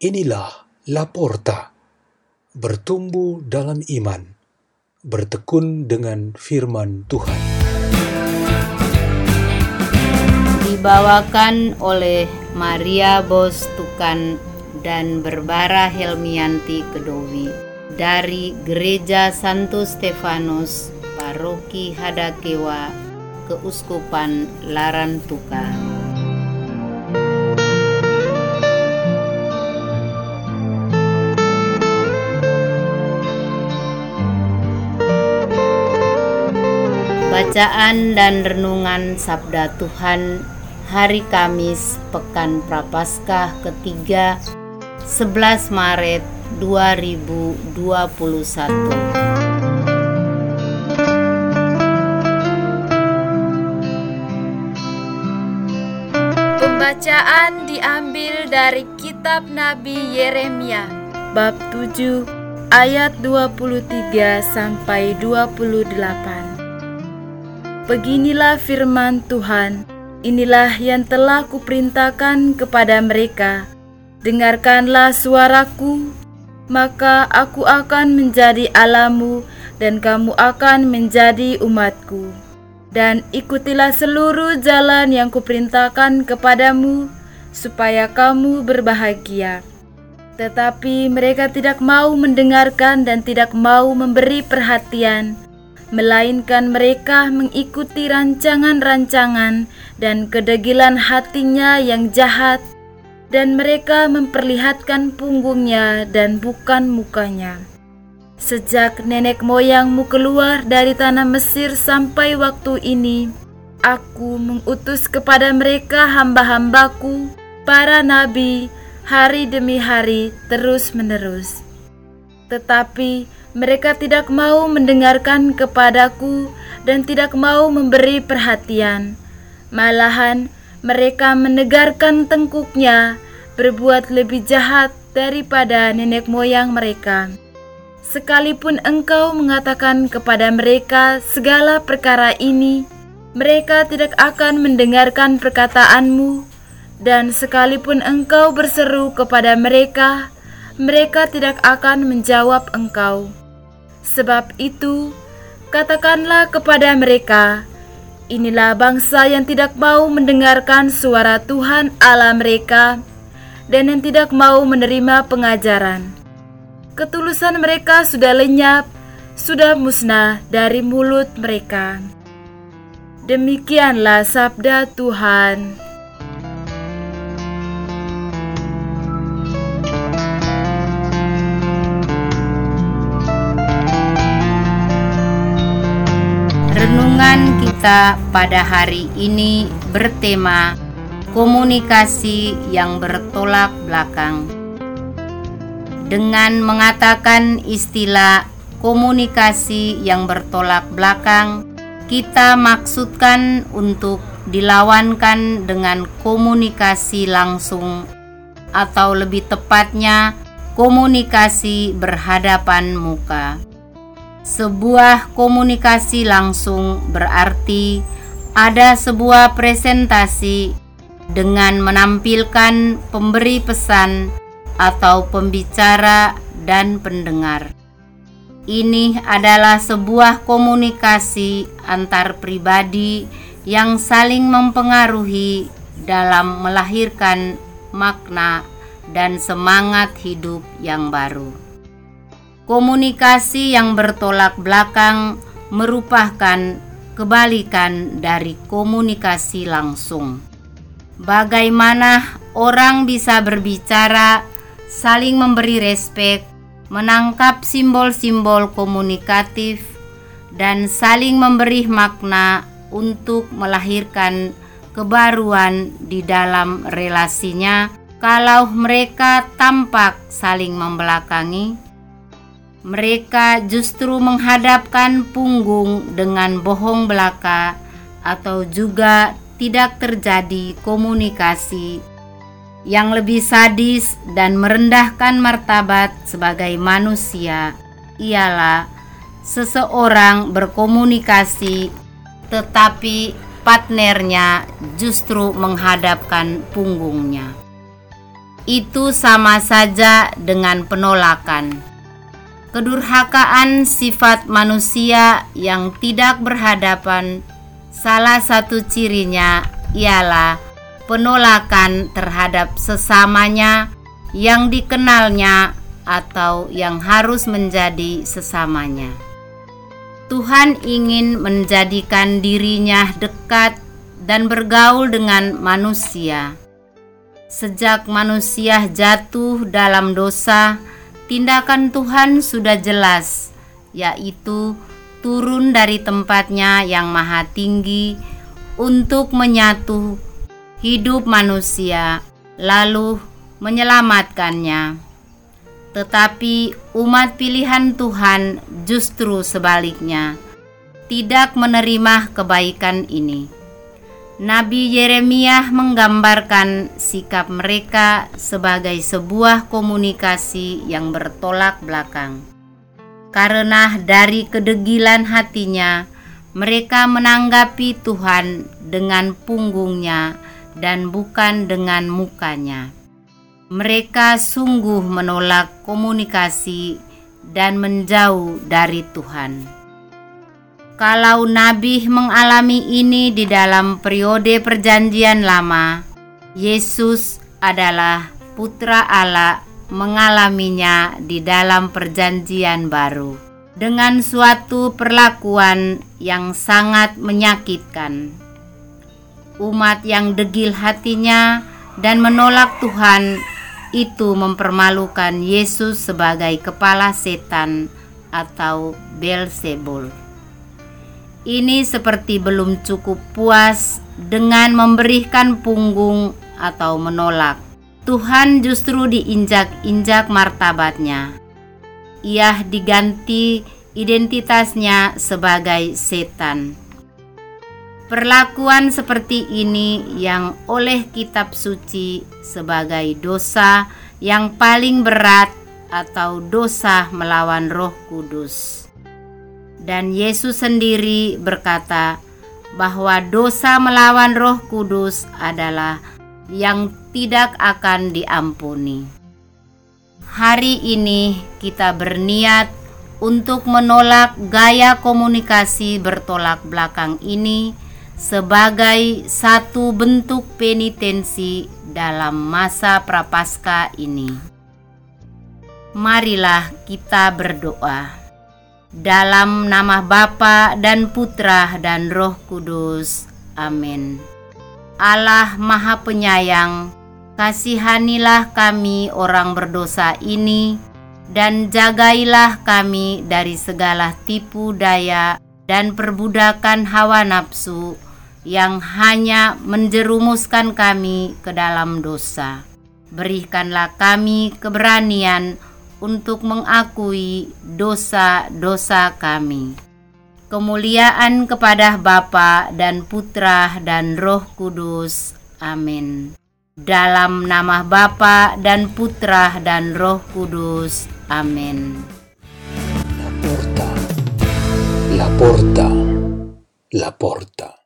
Inilah Laporta, bertumbuh dalam iman, bertekun dengan firman Tuhan. Dibawakan oleh Maria Bos Tukan dan Berbara Helmianti Kedowi dari Gereja Santo Stefanus, Paroki Hadakewa, Keuskupan Larantuka. Bacaan dan Renungan Sabda Tuhan Hari Kamis Pekan Prapaskah ketiga 11 Maret 2021 Pembacaan diambil dari kitab Nabi Yeremia bab 7 ayat 23 sampai 28. Beginilah firman Tuhan, inilah yang telah kuperintahkan kepada mereka. Dengarkanlah suaraku, maka aku akan menjadi alamu dan kamu akan menjadi umatku. Dan ikutilah seluruh jalan yang kuperintahkan kepadamu, supaya kamu berbahagia. Tetapi mereka tidak mau mendengarkan dan tidak mau memberi perhatian melainkan mereka mengikuti rancangan-rancangan dan kedegilan hatinya yang jahat, dan mereka memperlihatkan punggungnya dan bukan mukanya. Sejak nenek moyangmu keluar dari tanah Mesir sampai waktu ini, aku mengutus kepada mereka hamba-hambaku, para nabi, hari demi hari terus-menerus. Tetapi mereka tidak mau mendengarkan kepadaku dan tidak mau memberi perhatian. Malahan, mereka menegarkan tengkuknya, berbuat lebih jahat daripada nenek moyang mereka. Sekalipun engkau mengatakan kepada mereka segala perkara ini, mereka tidak akan mendengarkan perkataanmu, dan sekalipun engkau berseru kepada mereka, mereka tidak akan menjawab engkau. Sebab itu, katakanlah kepada mereka, Inilah bangsa yang tidak mau mendengarkan suara Tuhan Allah mereka dan yang tidak mau menerima pengajaran. Ketulusan mereka sudah lenyap, sudah musnah dari mulut mereka. Demikianlah sabda Tuhan. Renungan kita pada hari ini bertema komunikasi yang bertolak belakang. Dengan mengatakan istilah komunikasi yang bertolak belakang, kita maksudkan untuk dilawankan dengan komunikasi langsung atau lebih tepatnya komunikasi berhadapan muka. Sebuah komunikasi langsung berarti ada sebuah presentasi dengan menampilkan pemberi pesan atau pembicara dan pendengar. Ini adalah sebuah komunikasi antar pribadi yang saling mempengaruhi dalam melahirkan makna dan semangat hidup yang baru. Komunikasi yang bertolak belakang merupakan kebalikan dari komunikasi langsung. Bagaimana orang bisa berbicara, saling memberi respek, menangkap simbol-simbol komunikatif, dan saling memberi makna untuk melahirkan kebaruan di dalam relasinya kalau mereka tampak saling membelakangi mereka justru menghadapkan punggung dengan bohong belaka atau juga tidak terjadi komunikasi yang lebih sadis dan merendahkan martabat sebagai manusia ialah seseorang berkomunikasi tetapi partnernya justru menghadapkan punggungnya. itu sama saja dengan penolakan. Kedurhakaan sifat manusia yang tidak berhadapan, salah satu cirinya ialah penolakan terhadap sesamanya yang dikenalnya atau yang harus menjadi sesamanya. Tuhan ingin menjadikan dirinya dekat dan bergaul dengan manusia. Sejak manusia jatuh dalam dosa, tindakan Tuhan sudah jelas, yaitu turun dari tempatnya yang maha tinggi untuk menyatu hidup manusia, lalu menyelamatkannya. Tetapi umat pilihan Tuhan justru sebaliknya, tidak menerima kebaikan ini. Nabi Yeremia menggambarkan sikap mereka sebagai sebuah komunikasi yang bertolak belakang. Karena dari kedegilan hatinya, mereka menanggapi Tuhan dengan punggungnya dan bukan dengan mukanya. Mereka sungguh menolak komunikasi dan menjauh dari Tuhan. Kalau Nabi mengalami ini di dalam periode Perjanjian Lama, Yesus adalah Putra Allah mengalaminya di dalam Perjanjian Baru dengan suatu perlakuan yang sangat menyakitkan. Umat yang degil hatinya dan menolak Tuhan itu mempermalukan Yesus sebagai kepala setan atau Belzebul. Ini seperti belum cukup puas dengan memberikan punggung atau menolak. Tuhan justru diinjak-injak martabatnya. Ia diganti identitasnya sebagai setan. Perlakuan seperti ini yang oleh kitab suci sebagai dosa yang paling berat atau dosa melawan Roh Kudus. Dan Yesus sendiri berkata bahwa dosa melawan Roh Kudus adalah yang tidak akan diampuni. Hari ini kita berniat untuk menolak gaya komunikasi bertolak belakang ini sebagai satu bentuk penitensi dalam masa prapaskah ini. Marilah kita berdoa. Dalam nama Bapa dan Putra dan Roh Kudus. Amin. Allah Maha Penyayang, kasihanilah kami orang berdosa ini dan jagailah kami dari segala tipu daya dan perbudakan hawa nafsu yang hanya menjerumuskan kami ke dalam dosa. Berikanlah kami keberanian untuk mengakui dosa-dosa kami. Kemuliaan kepada Bapa dan Putra dan Roh Kudus. Amin. Dalam nama Bapa dan Putra dan Roh Kudus. Amin. La porta, la porta, la porta.